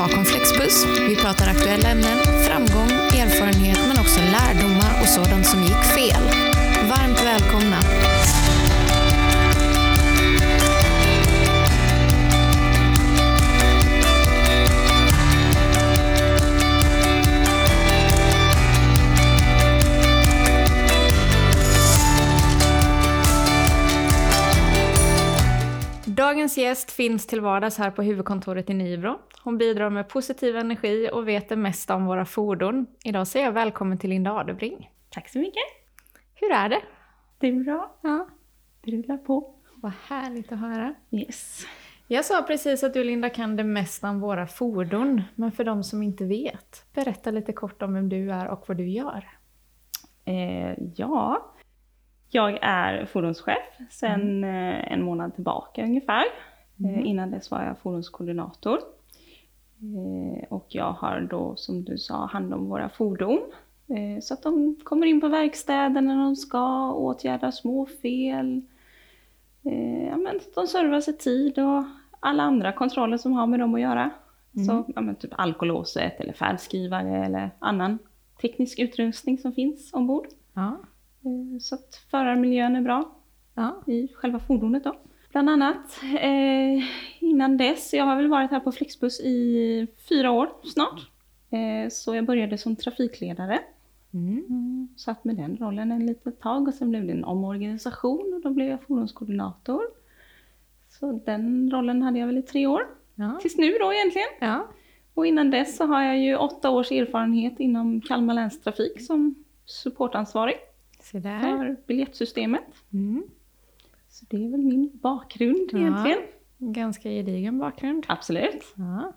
bakom Flexbus. Vi pratar aktuella ämnen, framgång, erfarenhet men också lärdomar och sådant som gick fel. Varmt välkomna! Dagens gäst finns till vardags här på huvudkontoret i Nybro. Hon bidrar med positiv energi och vet det mesta om våra fordon. Idag säger jag välkommen till Linda Adebring. Tack så mycket. Hur är det? Det är bra. Ja, Det rullar på. vad härligt att höra. Yes. Jag sa precis att du Linda kan det mesta om våra fordon, men för de som inte vet, berätta lite kort om vem du är och vad du gör. Eh, ja, jag är fordonschef sedan eh, en månad tillbaka ungefär. Eh, innan dess var jag fordonskoordinator. Eh, och jag har då, som du sa, hand om våra fordon. Så att de kommer in på verkstäder när de ska åtgärda små fel. Ja, men de servas i tid och alla andra kontroller som har med dem att göra. Så ja, men typ alkolåset eller färdskrivare eller annan teknisk utrustning som finns ombord. Ja, Så att förarmiljön är bra ja. i själva fordonet då. Bland annat. Eh, innan dess, jag har väl varit här på Flexbus i fyra år snart. Eh, så jag började som trafikledare. Mm. Mm, satt med den rollen en litet tag och sen blev det en omorganisation och då blev jag fordonskoordinator. Så den rollen hade jag väl i tre år. Ja. Tills nu då egentligen. ja. Och innan dess så har jag ju åtta års erfarenhet inom Kalmar läns trafik som supportansvarig Där. för biljettsystemet. Mm. Så det är väl min bakgrund Ja. egentligen. Ganska gedigen bakgrund. Absolut. Ja.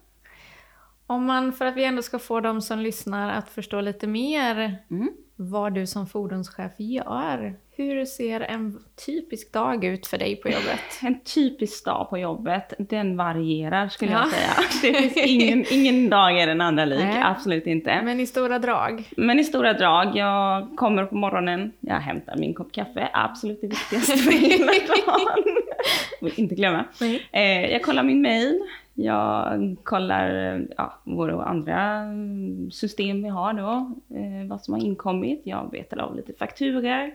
Om man, för att vi ändå ska få de som lyssnar att förstå lite mer Mm. Vad du som fordonschef gör. Hur ser en typisk dag ut för dig på jobbet? En typisk dag på jobbet, den varierar skulle Ja. jag säga. Det finns ingen, ingen dag är den andra lik, Nej. absolut inte. Men i stora drag? Men i stora drag, jag kommer på morgonen, jag hämtar min kopp kaffe, absolut det viktigaste för hela dagen. Vill inte glömma. Nej. Eh, jag kollar min mail, jag kollar ja, våra andra mm, system vi har då, eh, vad som har inkommit. Jag betar av lite fakturor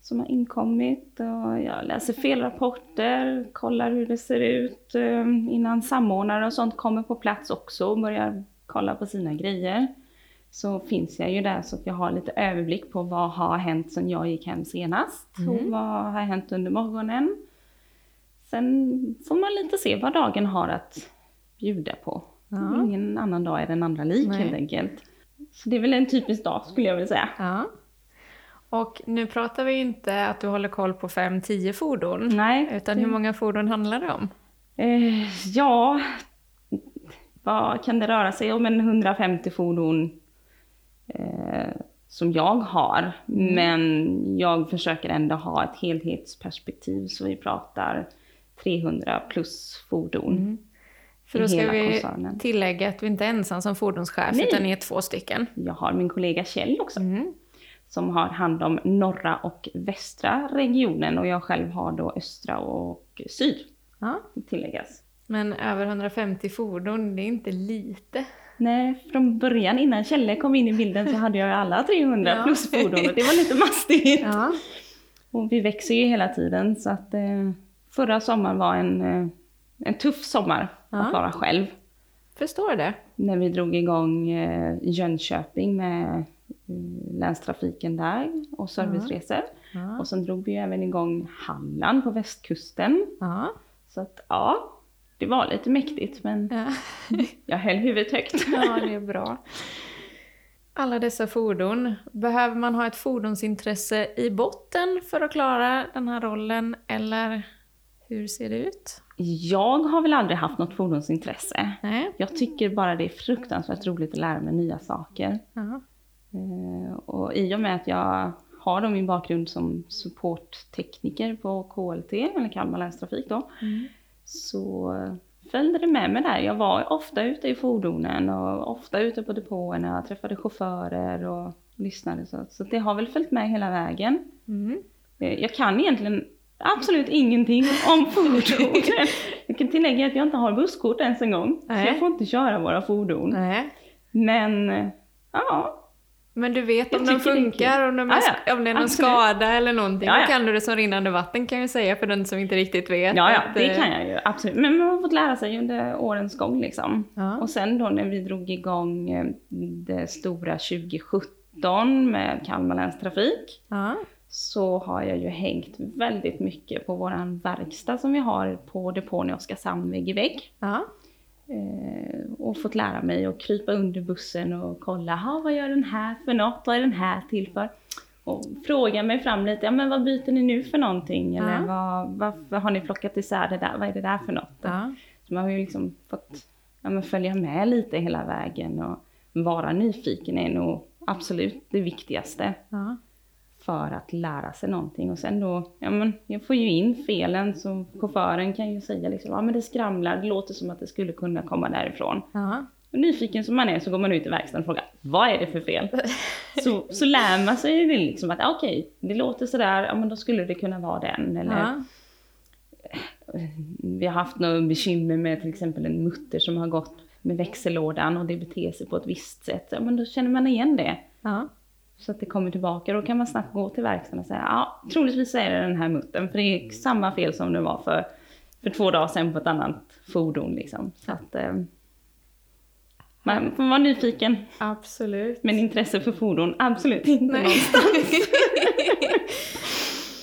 som har inkommit och jag läser felrapporter, kollar hur det ser ut eh, innan samordnare och sånt kommer på plats också och börjar kolla på sina grejer. Så finns jag ju där så att jag har lite överblick på vad har hänt sedan jag gick hem senast och vad har hänt under morgonen. Sen får man lite se vad dagen har att bjuda på. Ja. Ingen annan dag är den andra lik Nej. helt enkelt. Så det är väl en typisk dag skulle jag vilja säga. Ja. Och nu pratar vi inte att du håller koll på 5-10 fordon. Nej. Utan hur många fordon handlar det om? Eh, ja, vad kan det röra sig om? En 150 fordon eh, som jag har. Men jag försöker ändå ha ett helhetsperspektiv så vi pratar 300 plus fordon. För I då ska vi koncernen. tillägga att du inte är ensam som fordonschef, Nej. utan ni är två stycken. Jag har min kollega Kjell också. Mm. som har hand om norra och västra regionen och jag själv har då östra och syd Ja. tilläggas. Men över 150 fordon, det är inte lite. Nej, från början innan Kjelle kom in i bilden så hade jag alla 300 Ja. plus fordon och det var lite mastigt. Ja. Och vi växer ju hela tiden så att eh, förra sommaren var en, eh, en tuff sommar Ja. att vara själv. Förstår det. När vi drog igång eh, Jönköping med eh, länstrafiken där och serviceresor. Ja. Och sen drog vi även igång Halland på västkusten. Ja. Så att ja, det var lite mäktigt men Ja. jag höll huvudet högt. ja, det är bra. Alla dessa fordon, behöver man ha ett fordonsintresse i botten för att klara den här rollen, eller hur ser det ut? Jag har väl aldrig haft något fordonsintresse. Nej? Jag tycker bara det är fruktansvärt roligt att lära mig nya saker. Ja. Eh, Och i och med att jag har då min bakgrund som supporttekniker på KLT, eller Kalmar länstrafik då, Mm. så följde det med mig där. Jag var ofta ute i fordonen och ofta ute på depåerna, träffade chaufförer och lyssnade. Så, så det har väl följt med hela vägen. Mm. Eh, Jag kan egentligen absolut ingenting om fordon. Jag kan tillägga att jag inte har busskort ens en gång. Nej. Så jag får inte köra våra fordon. Nej. Men ja, Men du vet Jag om de det funkar, om, de är, ja. om det är någon Absolut. skada eller någonting. Ja, Då ja. kan du det som rinnande vatten kan jag säga för den som inte riktigt vet. ja, ja att, det eh, kan jag ju absolut. Men man har fått lära sig under årens gång liksom. Ja. Och sen då när vi drog igång eh, det stora 2017 med Kalmar läns trafik Ja. Så har jag ju hängt väldigt mycket på våran verkstad som vi har på depån i Oskarshamn vägg i vägg. Ja. Eh, och fått lära mig att krypa under bussen och kolla, "Ha, vad gör den här för något? Vad är den här till för? Och fråga mig fram lite, ja men vad byter ni nu för någonting? Eller Ja. vad, varför har ni plockat isär det där? Vad är det där för något? Ja. Så man har ju liksom fått ja, följa med lite hela vägen och vara nyfiken är nog absolut det viktigaste Ja. För att lära sig någonting. Och sen då, ja men jag får ju in felen så chauffören kan ju säga liksom, ja men det skramlar, det låter som att det skulle kunna komma därifrån. Ja. Och nyfiken som man är så går man ut i verkstaden och frågar, vad är det för fel? så, så lär man sig det liksom att, okej, det låter sådär, ja men då skulle det kunna vara den. Eller Ja. vi har haft något bekymmer med till exempel en mutter som har gått med växellådan och det beter sig på ett visst sätt. Ja, men då känner man igen det. Ja. Så att det kommer tillbaka. Då kan man snabbt gå till verkstaden och säga ja, troligtvis är det den här muttern. För det är samma fel som det var för, för två dagar sedan på ett annat fordon. Liksom. Så att, eh, man får vara nyfiken. Absolut. Men intresse för fordon, absolut inte Nej. någonstans.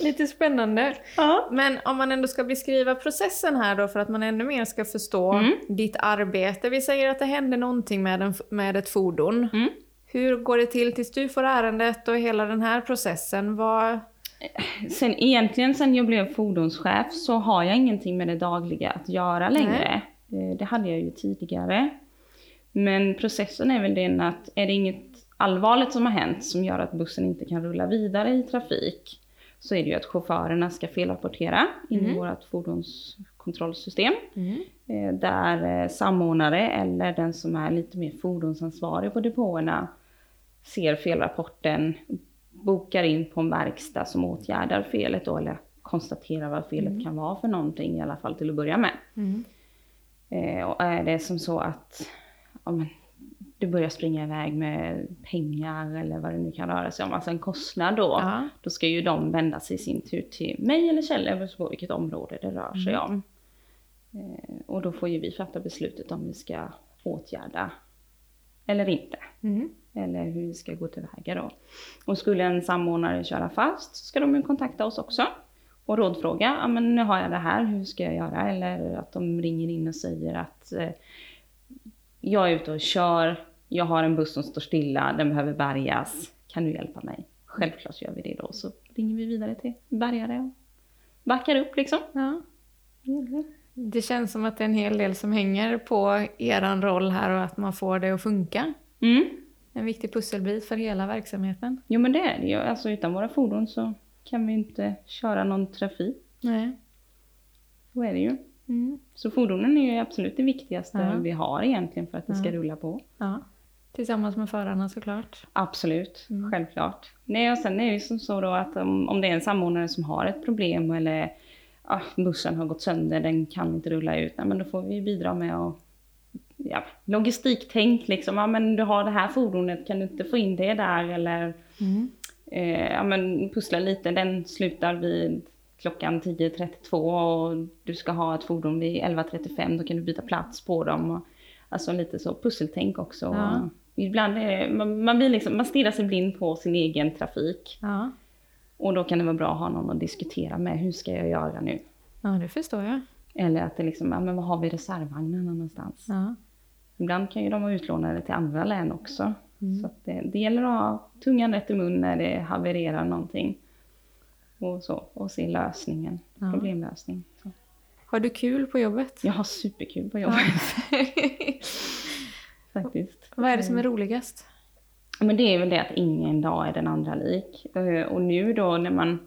Lite spännande. Ja. Men om man ändå ska beskriva processen här då för att man ännu mer ska förstå Mm. ditt arbete. Vi säger att det händer någonting med, en, med ett fordon. Mm. Hur går det till tills du får ärendet och hela den här processen? Vad... Sen egentligen sen jag blev fordonschef så har jag ingenting med det dagliga att göra längre. Eh, Det hade jag ju tidigare. Men processen är väl den att är det inget allvarligt som har hänt som gör att bussen inte kan rulla vidare i trafik så är det ju att chaufförerna ska felrapportera in i Mm. vårt fordonskontrollsystem. Eh, Där eh, samordnare eller den som är lite mer fordonsansvarig på depåerna ser felrapporten, bokar in på en verkstad som åtgärdar felet då, eller konstaterar vad felet kan vara för någonting i alla fall till att börja med. Mm. Eh, och är det som så att ja, men, du börjar springa iväg med pengar eller vad det nu kan röra sig om, alltså en kostnad då, Ja. då ska ju de vända sig i sin tur till mig eller Kjell, beroende på vilket område det rör sig om. Eh, och då får ju vi fatta beslutet om vi ska åtgärda eller inte. Mm. Eller hur vi ska gå tillväga då. Och skulle en samordnare köra fast så ska de ju kontakta oss också. Och rådfråga, ja men nu har jag det här, hur ska jag göra? Eller att de ringer in och säger att eh, jag är ute och kör, jag har en buss som står stilla, den behöver bärgas, kan du hjälpa mig? Självklart gör vi det då, så ringer vi vidare till bärgare och backar upp liksom. Ja. Det känns som att det är en hel del som hänger på eran roll här och att man får det att funka. Mm. En viktig pusselbit för hela verksamheten. Jo men det är det ju, alltså utan våra fordon så kan vi inte köra någon trafik. Nej. Så är det ju. Mm. Så fordonen är ju absolut det viktigaste Ja. vi har egentligen för att det ska Ja. rulla på. Ja. Tillsammans med förarna såklart. Absolut, Mm. självklart. Nej, och sen är det ju som så då att om, om det är en samordnare som har ett problem eller ah, bussen har gått sönder, den kan inte rulla ut, nej, men då får vi bidra med att ja, logistiktänk liksom. Ja, men du har det här fordonet, kan du inte få in det där eller Mm. eh, ja, men pussla lite, den slutar vid klockan 10.32 och du ska ha ett fordon vid 11.35, då kan du byta plats på dem. Och, alltså lite så pusseltänk också. Ja. Ibland är man, man, blir liksom, man stirrar sig blind på sin egen trafik. Ja. Och då kan det vara bra att ha någon att diskutera med, hur ska jag göra nu? ja, det förstår jag. Eller att det liksom, ja, men vad har vi reservvagnarna någonstans? Ja. Ibland kan ju de vara utlånade till andra län också. Mm. Så det, det gäller att ha tungan rätt i mun när det havererar någonting. Och så, och se lösningen, Ja. problemlösning. Så. Har du kul på jobbet? Jag har superkul på jobbet faktiskt. Vad är det som är roligast? Men det är väl det att ingen dag är den andra lik. Eh, Och nu då när man,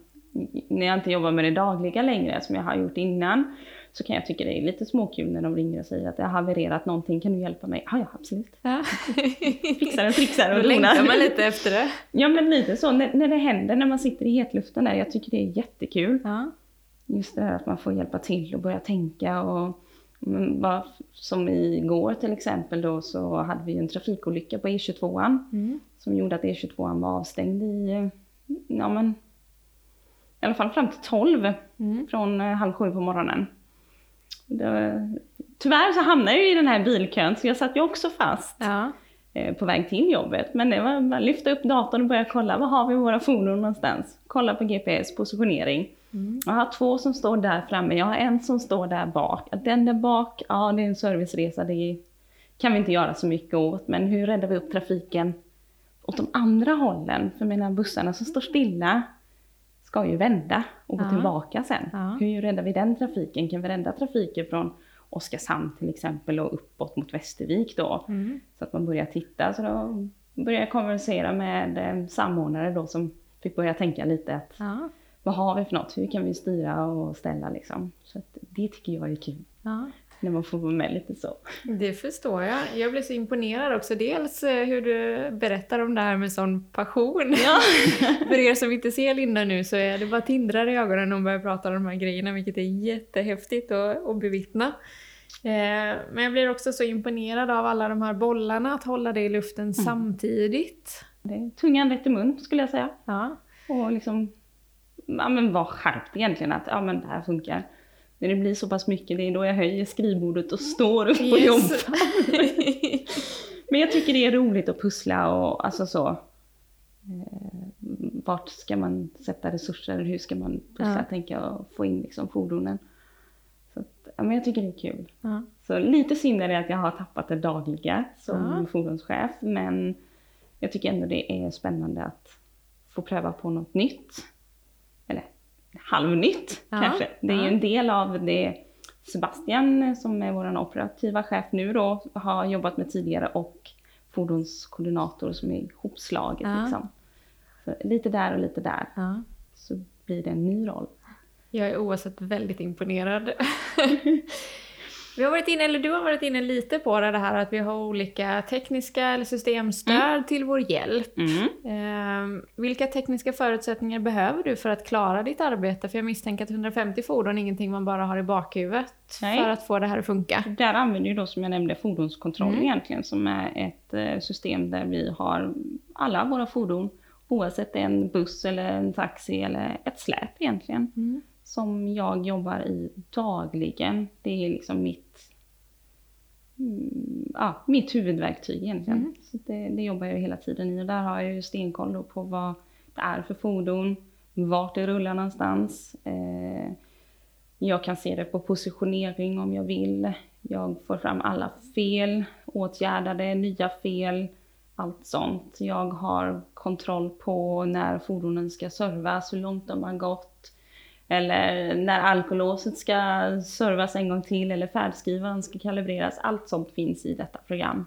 när jag inte jobbar med det dagliga längre som jag har gjort innan, så kan jag tycka det är lite småkul när de ringer och säger att det har havererat någonting, kan du hjälpa mig? Ja, ja absolut. Ja. Fixar och trixar Då och längtar donar. man lite efter det. Ja men lite så, när, när det händer, när man sitter i hetluften där, jag tycker det är jättekul. Ja. just det här att man får hjälpa till och börja tänka och mm, bara, som igår till exempel då så hade vi en trafikolycka på E22 Mm. som gjorde att E22 var avstängd i, ja men, i alla fall fram till 12 Mm. från eh, halv sju på morgonen. Det, tyvärr så hamnade jag ju i den här bilkön så jag satt ju också fast Ja. eh, på väg till jobbet. Men det var bara lyfta upp datorn och börja kolla, var har vi våra fordon någonstans? Kolla på GPS, positionering. Mm. Jag har två som står där framme, jag har en som står där bak. Den där bak, ja det är en serviceresa, det kan vi inte göra så mycket åt. Men hur räddar vi upp trafiken åt de andra hållen? För mina bussarna som står stilla ska ju vända och gå Ja. tillbaka sen. Ja. Hur räddar vi den trafiken? Kan vi rädda trafiken från Oskarshamn till exempel och uppåt mot Västervik då? Mm. Så att man börjar titta. Så då började jag konversera med eh, samordnare då som fick börja tänka lite att Ja. vad har vi för något? Hur kan vi styra och ställa liksom? Så det tycker jag är kul. När man får vara med lite så. Det förstår jag. Jag blir så imponerad också. Dels eh, hur du berättar om det här med sån passion. Ja. För er som inte ser Linda nu så är det bara tindrar i ögonen när hon börjar prata om de här grejerna, vilket är jättehäftigt att, att bevittna. Eh, Men jag blir också så imponerad av alla de här bollarna, att hålla det i luften samtidigt. Det är tungan rätt i mun skulle jag säga. Ja. Och liksom, ja men var skärpt egentligen att ja men det här funkar. När det blir så pass mycket, det är då jag höjer skrivbordet och står upp och Yes. jobbar. Men jag tycker det är roligt att pussla och alltså så. Eh, vart ska man sätta resurser? Hur ska man pussla, Ja. tänka och få in liksom fordonen? Så att, ja, men jag tycker det är kul. Ja. Så lite synd är det att jag har tappat det dagliga som Ja. fordonschef. Men jag tycker ändå det är spännande att få pröva på något nytt. Halvnytt Ja. kanske. Det är ju en del av det Sebastian som är vår operativa chef nu då har jobbat med tidigare och fordonskoordinator som är ihopslaget Ja. liksom. Så lite där och lite där Ja. så blir det en ny roll. Jag är oavsett väldigt imponerad. Vi har varit inne, eller du har varit inne lite på det här att vi har olika tekniska eller systemstöd till vår hjälp. Eh, vilka tekniska förutsättningar behöver du för att klara ditt arbete? För jag misstänker att 150 fordon är ingenting man bara har i bakhuvudet Nej. för att få det här att funka. Där använder ju då som jag nämnde fordonskontroll Mm. egentligen som är ett eh, system där vi har alla våra fordon oavsett en buss eller en taxi eller ett släp egentligen Mm. Som jag jobbar i dagligen. Det är liksom mitt, mm, ja, mitt huvudverktyg egentligen. Mm. Så det, det jobbar jag hela tiden i och där har jag ju stenkoll på vad det är för fordon, vart det rullar någonstans. Eh, jag kan se det på positionering om jag vill. Jag får fram alla fel, åtgärdade, nya fel, allt sånt. Jag har kontroll på när fordonen ska servas, hur långt de har gått. Eller när alkolåset ska servas en gång till eller färdskrivaren ska kalibreras. Allt sånt finns i detta program.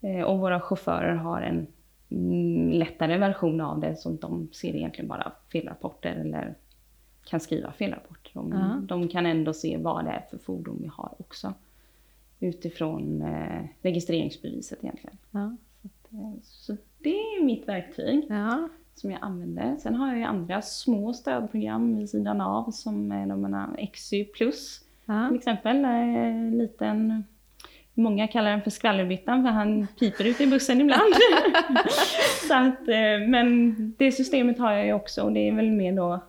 Eh, Och våra chaufförer har en mm, lättare version av det så de ser egentligen bara felrapporter eller kan skriva felrapporter. De, Ja. de kan ändå se vad det är för fordon vi har också. Utifrån eh, registreringsbeviset egentligen. Eh, Så det är mitt verktyg Ja. Som jag använder. Sen har jag ju andra små stödprogram vid sidan av som är de här XY plus Ja. till exempel. En liten, många kallar den för skvallerbyttan för han piper ute i bussen ibland. Så att, eh, men det systemet har jag ju också och det är väl mer då eh,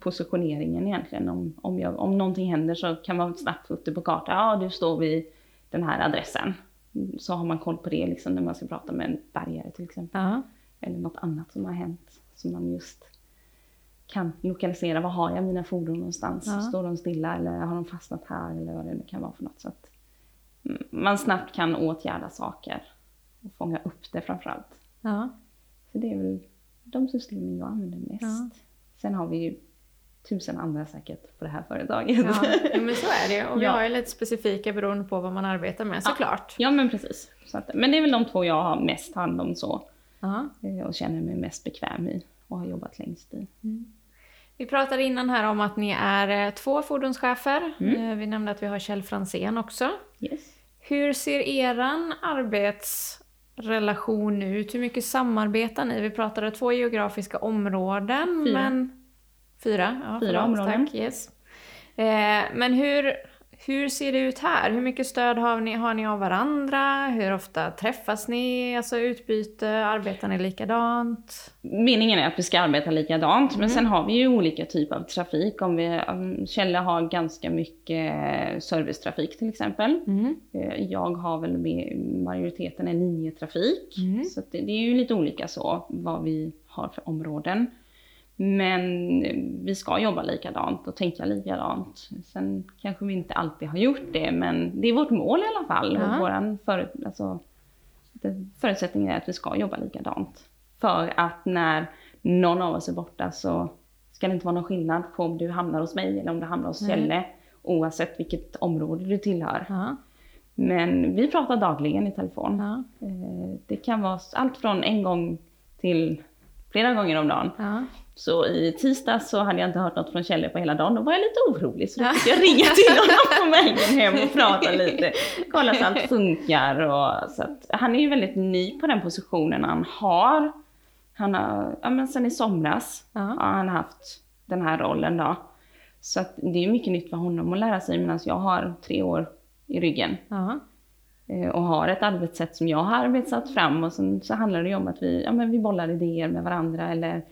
positioneringen egentligen. Om, om, jag, om någonting händer så kan man snabbt få upp det på kartan. Ja, du står vid den här adressen. Så har man koll på det liksom när man ska prata med en bärgare till exempel. Ja. Eller något annat som har hänt som man just kan lokalisera. Var har jag mina fordon någonstans? Ja. Står de stilla eller har de fastnat här eller vad det nu kan vara för något. Så att mm, man snabbt kan åtgärda saker och fånga upp det framförallt. Ja. Så det är väl de systemen jag använder mest. Ja. Sen har vi ju tusen andra säkert på det här företaget. Ja. ja, men så är det. Och vi Ja. har ju lite specifika beroende på vad man arbetar med såklart. ja men precis. Att, men det är väl de två jag har mest hand om så. Ja. eh, Och känner mig mest bekväm i och har jobbat längst i. Vi pratade innan här om att ni är eh, två fordonschefer. Mm. Eh, Vi nämnde att vi har Kjell Fransén också. Yes. Hur ser eran arbetsrelation ut? Hur mycket samarbetar ni? Vi pratade två geografiska områden, Fyra. men... Fyra? Ja, Fyra förlåt, områden. Tack, yes. Men hur, hur ser det ut här? Hur mycket stöd har ni, har ni av varandra? Hur ofta träffas ni? Alltså utbyte? Arbetar ni likadant? Meningen är att vi ska arbeta likadant, mm. men sen har vi ju olika typer av trafik. Om vi, Kjelle har ganska mycket servicetrafik till exempel. Mm. Eh, jag har väl majoriteten är linjetrafik. Mm. Så det, det är ju lite olika så vad vi har för områden. Men vi ska jobba likadant och tänka likadant. Sen kanske vi inte alltid har gjort det, men det är vårt mål i alla fall. Ja. Och våran för, alltså, förutsättningen är att vi ska jobba likadant. För att när någon av oss är borta så ska det inte vara någon skillnad på om du hamnar hos mig eller om du hamnar hos Kjelle. Oavsett vilket område du tillhör. Ja. Men vi pratar dagligen i telefon. Ja. Eh, det kan vara allt från en gång till flera gånger om dagen. Ja. Så i tisdags så hade jag inte hört något från Kjelle på hela dagen. Då var jag lite orolig så då fick jag ringa till honom på vägen hem och prata lite. Kolla så allt funkar. Och, så att, han är ju väldigt ny på den positionen han har. Han har, ja men sen i somras ja. har han haft den här rollen då. Så att det är mycket nytt för honom att lära sig medan jag har tre år i ryggen. Ja. Eh, och har ett arbetssätt som jag har arbetat fram och sen så handlar det ju om att vi, ja, men vi bollar idéer med varandra eller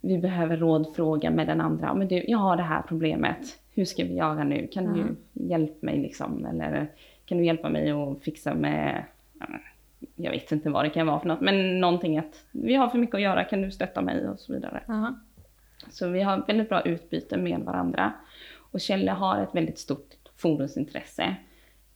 vi behöver rådfråga med den andra. Men du, jag har det här problemet. Hur ska vi göra nu? Kan mm. du hjälpa mig liksom? Eller kan du hjälpa mig att fixa med, jag vet inte vad det kan vara för något, men någonting att vi har för mycket att göra, kan du stötta mig och så vidare. Mm. Så vi har väldigt bra utbyte med varandra. Och Kjelle har ett väldigt stort fordonsintresse.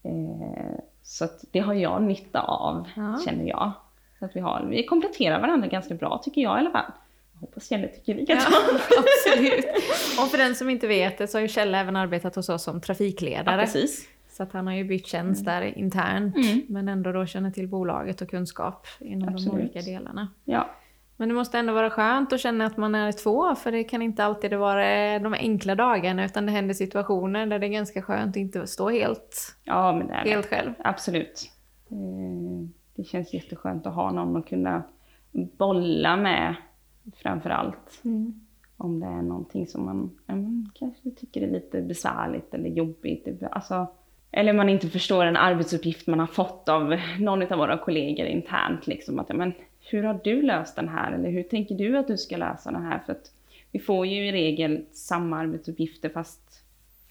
Eh, så det har jag nytta av, ja. känner jag. Så att vi, har, vi kompletterar varandra ganska bra, tycker jag i alla fall. Jag hoppas Kjelle tycker likadant. Ja, absolut. Och för den som inte vet det så har ju Kjelle även arbetat hos oss som trafikledare. Ja, precis. Så att han har ju bytt tjänst mm. där internt, mm. men ändå då känner till bolaget och kunskap inom absolut. de olika delarna. Ja. Men det måste ändå vara skönt att känna att man är två, för det kan inte alltid vara de enkla dagarna, utan det händer situationer där det är ganska skönt att inte stå helt, ja, men är helt själv. Absolut. Det känns jätteskönt att ha någon att kunna bolla med, framför allt. Mm. Om det är någonting som man mm, kanske tycker är lite besvärligt eller jobbigt. Alltså, eller man inte förstår en arbetsuppgift man har fått av någon av våra kollegor internt. Liksom, att, men, hur har du löst den här? Eller hur tänker du att du ska lösa den här? För att vi får ju i regel samma arbetsuppgifter fast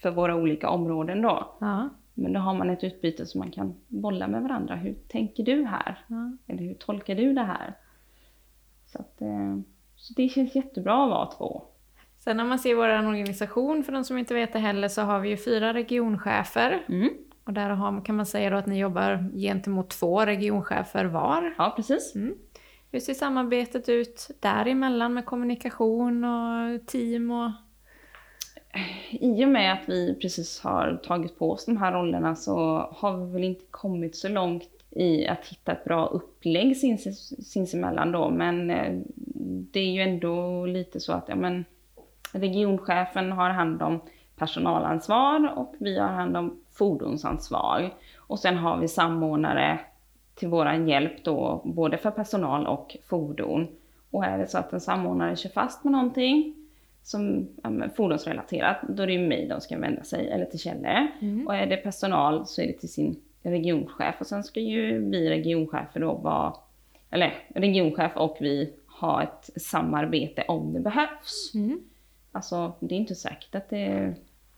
för våra olika områden då. Ja. Men då har man ett utbyte som man kan bolla med varandra. Hur tänker du här? Ja. Eller hur tolkar du det här? Så, att, eh, så det känns jättebra att vara två. Sen när man ser vår organisation, för de som inte vet det heller, så har vi ju fyra regionchefer. Mm. Och där har, kan man säga då att ni jobbar gentemot två regionchefer var. Ja, precis. Mm. Hur ser samarbetet ut däremellan med kommunikation och team? Och... I och med att vi precis har tagit på oss de här rollerna så har vi väl inte kommit så långt i att hitta ett bra upplägg sins, sinsemellan då. Men eh, det är ju ändå lite så att ja, men, regionchefen har hand om personalansvar och vi har hand om fordonsansvar. Och sen har vi samordnare till våran hjälp då, både för personal och fordon. Och är det så att en samordnare kör fast med någonting som ja, fordonsrelaterat, då är det ju mig de ska vända sig, eller till Kjelle. Mm. Och är det personal så är det till sin regionchef. Och sen ska ju vi regionchefer då vara, eller regionchef och vi ha ett samarbete om det behövs. Mm. Alltså det är inte säkert att det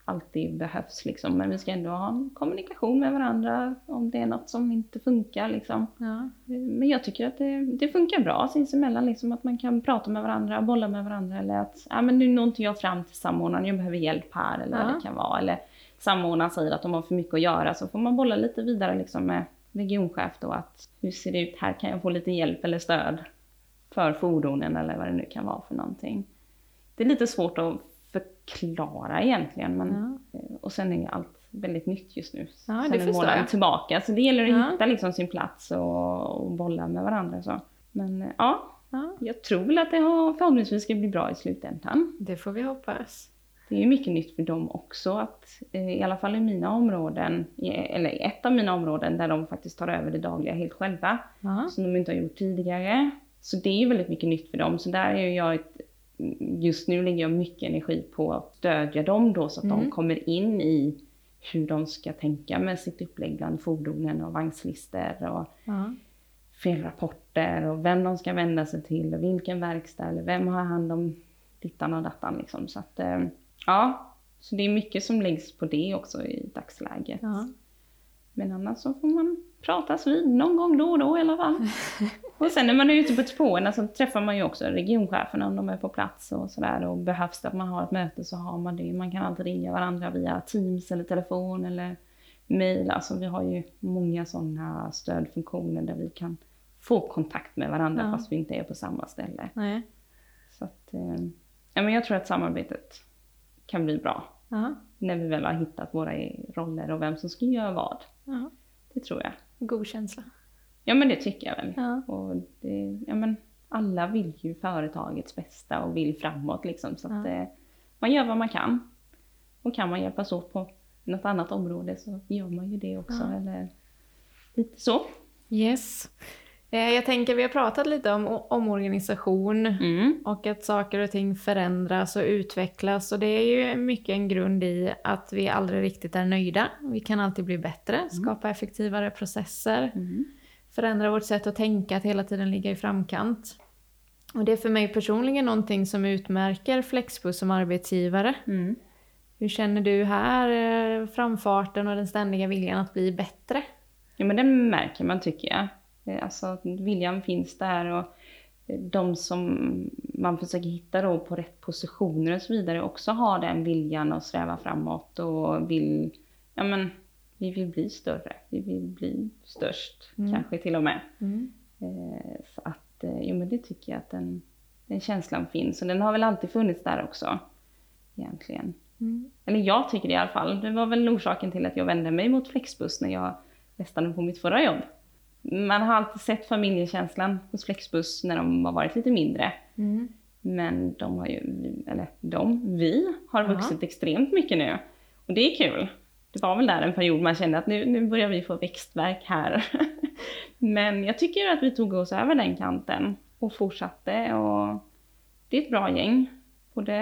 alltid behövs liksom. Men vi ska ändå ha en kommunikation med varandra om det är något som inte funkar liksom. Ja. Men jag tycker att det, det funkar bra sinsemellan liksom. Att man kan prata med varandra, bolla med varandra eller att ja, men nu når inte jag fram till samordnaren, jag behöver hjälp här eller ja. vad det kan vara. Eller samordnaren säger att de har för mycket att göra så får man bolla lite vidare liksom med regionchef då att hur ser det ut här, kan jag få lite hjälp eller stöd för fordonen eller vad det nu kan vara för någonting. Det är lite svårt att förklara egentligen. Men, ja. Eh, och sen är allt väldigt nytt just nu. Ja, sen är månaden tillbaka. Så det gäller att ja. hitta liksom sin plats och, och bolla med varandra. Så. Men eh, ja, ja, jag tror väl att det har, förhoppningsvis ska bli bra i slutändan. Det får vi hoppas. Det är mycket nytt för dem också att eh, i alla fall i mina områden, eller i ett av mina områden där de faktiskt tar över det dagliga helt själva. Som de inte har gjort tidigare. Så det är väldigt mycket nytt för dem. Så där är jag ett just nu lägger jag mycket energi på att stödja dem då så att Mm. de kommer in i hur de ska tänka med sitt upplägg bland fordonen och vagnslistor och Ja. felrapporter och vem de ska vända sig till och vilken verkstad eller vem har hand om dittan och dattan liksom. Så att, eh, ja, så det är mycket som läggs på det också i dagsläget. Ja. Men annars så får man pratas vid någon gång då och då i alla fall. och sen när man är ute på depåerna så träffar man ju också regioncheferna om de är på plats och sådär. Och behövs det att man har ett möte så har man det. Man kan alltid ringa varandra via Teams eller telefon eller mail. Alltså vi har ju många sådana stödfunktioner där vi kan få kontakt med varandra Ja. fast vi inte är på samma ställe. Nej. Så att, eh, ja men jag tror att samarbetet kan bli bra. Ja. När vi väl har hittat våra roller och vem som ska göra vad. Ja. Det tror jag. God känsla. Ja men det tycker jag väl. Ja. Och det, ja, men alla vill ju företagets bästa och vill framåt liksom. Så att, Ja. eh, man gör vad man kan. Och kan man hjälpas åt på något annat område så gör man ju det också. Ja. Eller lite så. Yes. Eh, Jag tänker, vi har pratat lite om omorganisation Mm. och att saker och ting förändras och utvecklas. Och det är ju mycket en grund i att vi aldrig riktigt är nöjda. Vi kan alltid bli bättre, skapa effektivare processer, Mm. Förändra vårt sätt att tänka, att hela tiden ligga i framkant. Och det är för mig personligen någonting som utmärker Flexbus som arbetsgivare. Mm. Hur känner du här, eh, framfarten och den ständiga viljan att bli bättre? Ja men den märker man tycker jag. Eh, Alltså viljan finns där och eh, de som man försöker hitta då på rätt positioner och så vidare också har den viljan att sträva framåt och vill, ja men vi vill bli större, vi vill bli störst Mm. kanske till och med. Mm. Eh, Så att, eh, jo men det tycker jag att den, den känslan finns och den har väl alltid funnits där också. Egentligen. Mm. Eller jag tycker det i alla fall. Det var väl orsaken till att jag vände mig mot Flexbus när jag testade på mitt förra jobb. Man har alltid sett familjekänslan hos Flexbus när de har varit lite mindre. Mm. Men de har ju, eller de, vi har vuxit extremt mycket nu. Och det är kul. Det var väl där en period man kände att nu, nu börjar vi få växtverk här. Men jag tycker att vi tog oss över den kanten och fortsatte och det är ett bra gäng. Både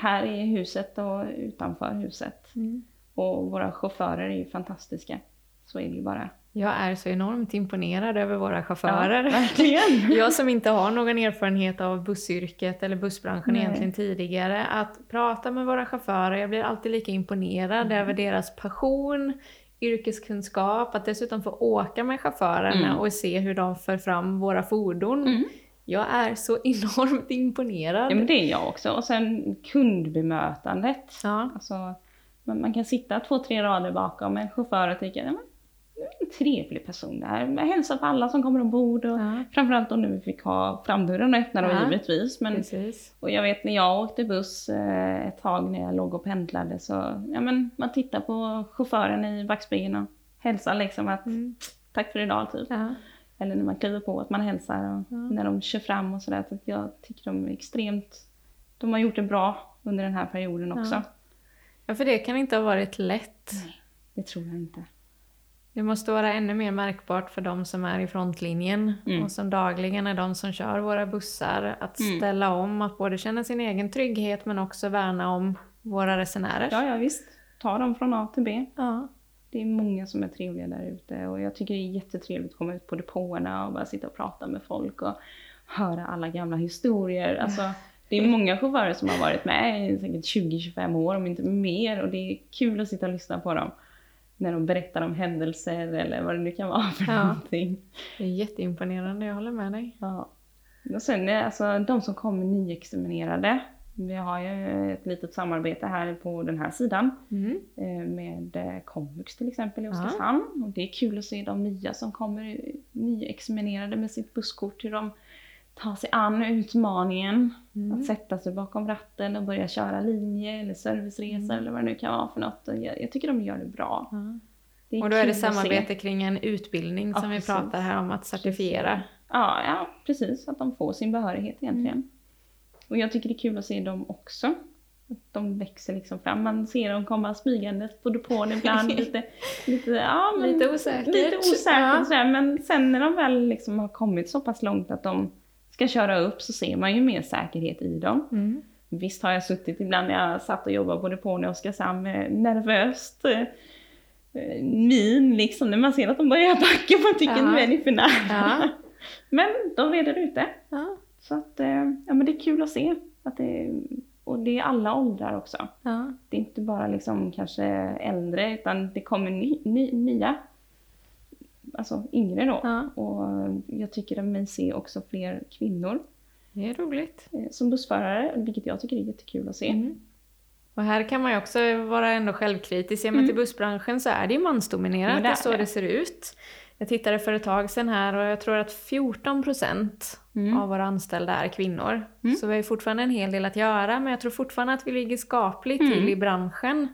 här i huset och utanför huset. Mm. Och våra chaufförer är ju fantastiska. Så är det ju bara. Jag är så enormt imponerad över våra chaufförer. verkligen. Jag som inte har någon erfarenhet av bussyrket eller bussbranschen Nej. egentligen tidigare, att prata med våra chaufförer, jag blir alltid lika imponerad Mm. över deras passion, yrkeskunskap, att dessutom få åka med chaufförerna Mm. och se hur de för fram våra fordon. Mm. Jag är så enormt imponerad. Ja men det är jag också. Och sen kundbemötandet. Ja. Alltså, man, man kan sitta två, tre rader bakom en chaufför och tycka, en trevlig person där. Jag hälsar på alla som kommer ombord och Ja. framförallt då nu fick ha framdörren öppna då Ja. givetvis. Men, Precis. och jag vet när jag åkte buss eh, ett tag när jag låg och pendlade så, ja men man tittar på chauffören i backspegeln och hälsar liksom att Mm. tack för idag typ. Ja. Eller när man kliver på att man hälsar och Ja. när de kör fram och sådär. Så jag tycker de är extremt, de har gjort det bra under den här perioden också. Ja. ja, för det kan inte ha varit lätt. Det tror jag inte. Det måste vara ännu mer märkbart för de som är i frontlinjen Mm. och som dagligen är de som kör våra bussar att Mm. ställa om, att både känna sin egen trygghet men också värna om våra resenärer. Ja, ja visst. Ta dem från A till B. Ja. Det är många som är trevliga där ute och jag tycker det är jättetrevligt att komma ut på depåerna och bara sitta och prata med folk och höra alla gamla historier. Alltså, det är många chaufförer som har varit med i säkert 20-25 år, om inte mer, och det är kul att sitta och lyssna på dem. När de berättar om händelser eller vad det nu kan vara för Ja. någonting. Det är jätteimponerande, jag håller med dig. Ja. Och sen eh, alltså de som kommer nyexaminerade. Vi har ju ett litet samarbete här på den här sidan Mm. eh, med eh, Komvux till exempel i Ja. Oskarshamn. Och det är kul att se de nya som kommer nyexaminerade med sitt busskort, hur de tar sig an utmaningen. Mm. Att sätta sig bakom ratten och börja köra linje eller serviceresa Mm. eller vad det nu kan vara för något. Och Jag, jag tycker de gör det bra. Ja. Det Och då är det samarbete kring en utbildning Ja, som vi precis. pratar här om att certifiera. Ja, ja, precis. Att de får sin behörighet egentligen. Mm. Och jag tycker det är kul att se dem också. Att de växer liksom fram. Man ser dem komma smygandes på depån ibland. lite, lite, ja, men, Lite osäkert. Lite osäkert Ja. sådär. Men sen när de väl liksom har kommit så pass långt att de ska köra upp så ser man ju mer säkerhet i dem. Mm. Visst har jag suttit ibland när jag satt och jobbade på depån i Oskarshamn med nervöst eh, min liksom när man ser att de börjar backa man tycker Ja. nu är ni för nära. Ja. Men de reder ut det. Ja. Så att, eh, ja men det är kul att se. Att det, och det är alla åldrar också. Ja. Det är inte bara liksom kanske äldre utan det kommer ny, ny, nya, alltså yngre då. Ja. Och jag tycker att man ser också fler kvinnor Det är roligt. eh, som bussförare, vilket jag tycker är jättekul att se. Mm. Och här kan man ju också vara ändå självkritisk. Ser man Mm. till bussbranschen så är det ju mansdominerat, Men det är så det. det ser ut. Jag tittade för ett tag sedan här och jag tror att 14 procent Mm. av våra anställda är kvinnor. Mm. Så vi har ju fortfarande en hel del att göra, men jag tror fortfarande att vi ligger skapligt Mm. till i branschen.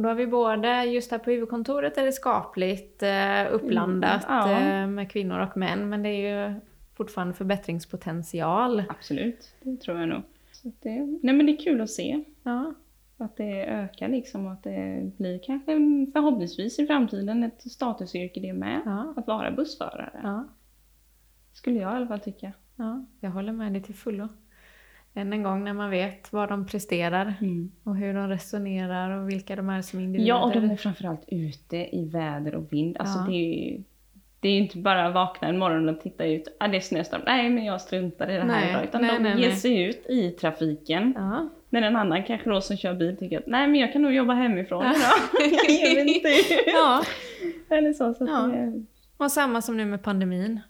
Och då har vi både, just här på huvudkontoret är det skapligt eh, uppblandat Mm, ja. eh, med kvinnor och män, men det är ju fortfarande förbättringspotential. Absolut, det tror jag nog. Det, nej men det är kul att se Ja. att det ökar liksom och att det blir kanske förhoppningsvis i framtiden ett statusyrke det med. Ja. Att vara bussförare. Ja. Skulle jag i alla fall tycka. Ja, jag håller med dig till fullo. Än en gång när man vet vad de presterar och hur de resonerar och vilka de är som individer. Ja, och de är framförallt ute i väder och vind. Alltså Ja. det är ju det är ju inte bara vakna en morgon och titta ut, ah, det är snöstorm, nej men jag struntar i det här Nej, idag. Utan nej, de nej, ger sig ut i trafiken. Ja. När en annan kanske då som kör bil tycker att nej men jag kan nog jobba hemifrån Ja. jag ger mig inte ut. ja, Eller så. så Ja. det, och samma som nu med pandemin.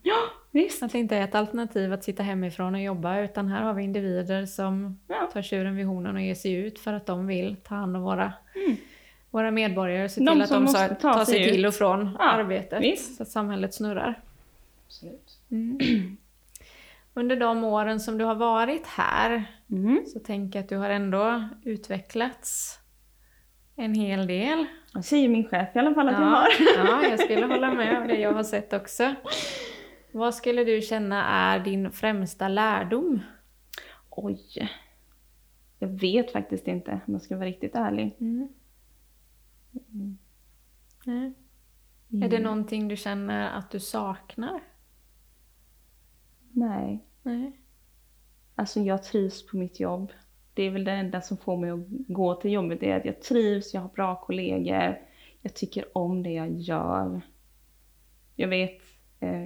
Visst. Att det inte är ett alternativ att sitta hemifrån och jobba utan här har vi individer som Ja. tar tjuren vid hornen och ger sig ut för att de vill ta hand om våra, Mm. våra medborgare och se De till att de måste ta tar sig sig till och från Ja, arbetet visst. så att samhället snurrar. Absolut. Mm. Under de åren som du har varit här Mm. så tänker jag att du har ändå utvecklats en hel del. Jag säger min chef i alla fall att jag Ja, har. ja, jag skulle hålla med om det jag har sett också. Vad skulle du känna är din främsta lärdom? Oj. Jag vet faktiskt inte om jag ska vara riktigt ärlig. Mm. Nej. Är det någonting du känner att du saknar? Nej. Nej. Alltså jag trivs på mitt jobb. Det är väl det enda som får mig att gå till jobbet, det är att jag trivs, jag har bra kollegor, jag tycker om det jag gör. Jag vet,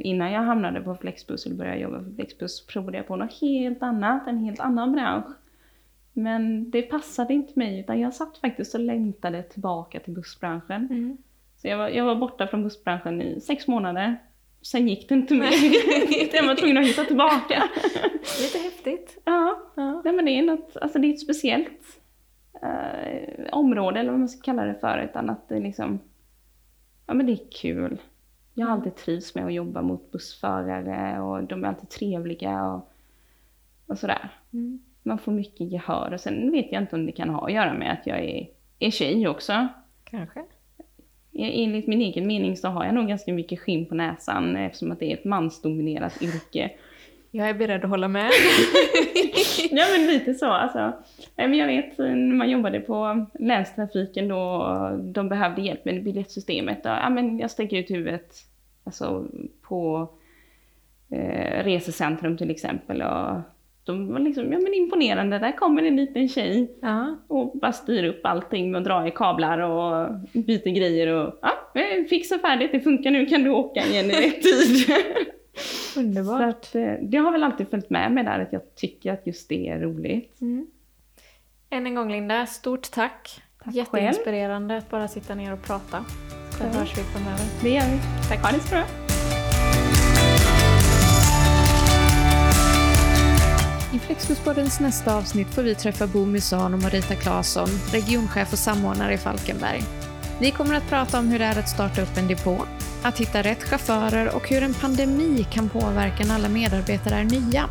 innan jag hamnade på Flexbus eller började jobba på Flexbus provade jag på något helt annat, en helt annan bransch. Men det passade inte mig, utan jag satt faktiskt och längtade tillbaka till bussbranschen. Mm. Så jag var, jag var borta från bussbranschen i sex månader. Sen gick det inte mer. jag var tvungen att hitta tillbaka. Lite häftigt. Ja, Ja. nej men det är något, alltså det är ett speciellt eh, område eller vad man ska kalla det för. Utan att det liksom, ja men det är kul. Jag har alltid trivs med att jobba mot bussförare och de är alltid trevliga och, och sådär. Mm. Man får mycket gehör och sen vet jag inte om det kan ha att göra med att jag är, är tjej också. Kanske. Enligt min egen mening så har jag nog ganska mycket skinn på näsan eftersom att det är ett mansdominerat yrke. Jag är beredd att hålla med. Ja men lite så alltså. Men jag vet när man jobbade på länstrafiken då de behövde hjälp med biljettsystemet. Då, ja, men jag sträcker ut huvudet alltså, på eh, resecentrum till exempel. Och de var liksom, ja men imponerande, där kommer en liten tjej Ja. och bara styr upp allting med att dra i kablar och byter grejer och ja, eh, fixa färdigt, det funkar nu, kan du åka igen i rätt tid. Så Underbart. att, eh, det har väl alltid följt med mig där att jag tycker att just det är roligt. Mm. Än en gång Linda, stort tack. Tack Jätteinspirerande att bara sitta ner och prata. Så Ja. hörs vi framöver. Det gör vi. Tack. Ha det så bra. I Flexbuspoddens nästa avsnitt får vi träffa Bo Musan och Marita Claesson, regionchef och samordnare i Falkenberg. Vi kommer att prata om hur det är att starta upp en depå, att hitta rätt chaufförer och hur en pandemi kan påverka när alla medarbetare är nya.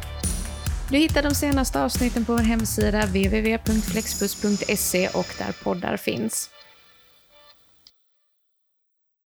Du hittar de senaste avsnitten på vår hemsida www.flexbus.se och där poddar finns.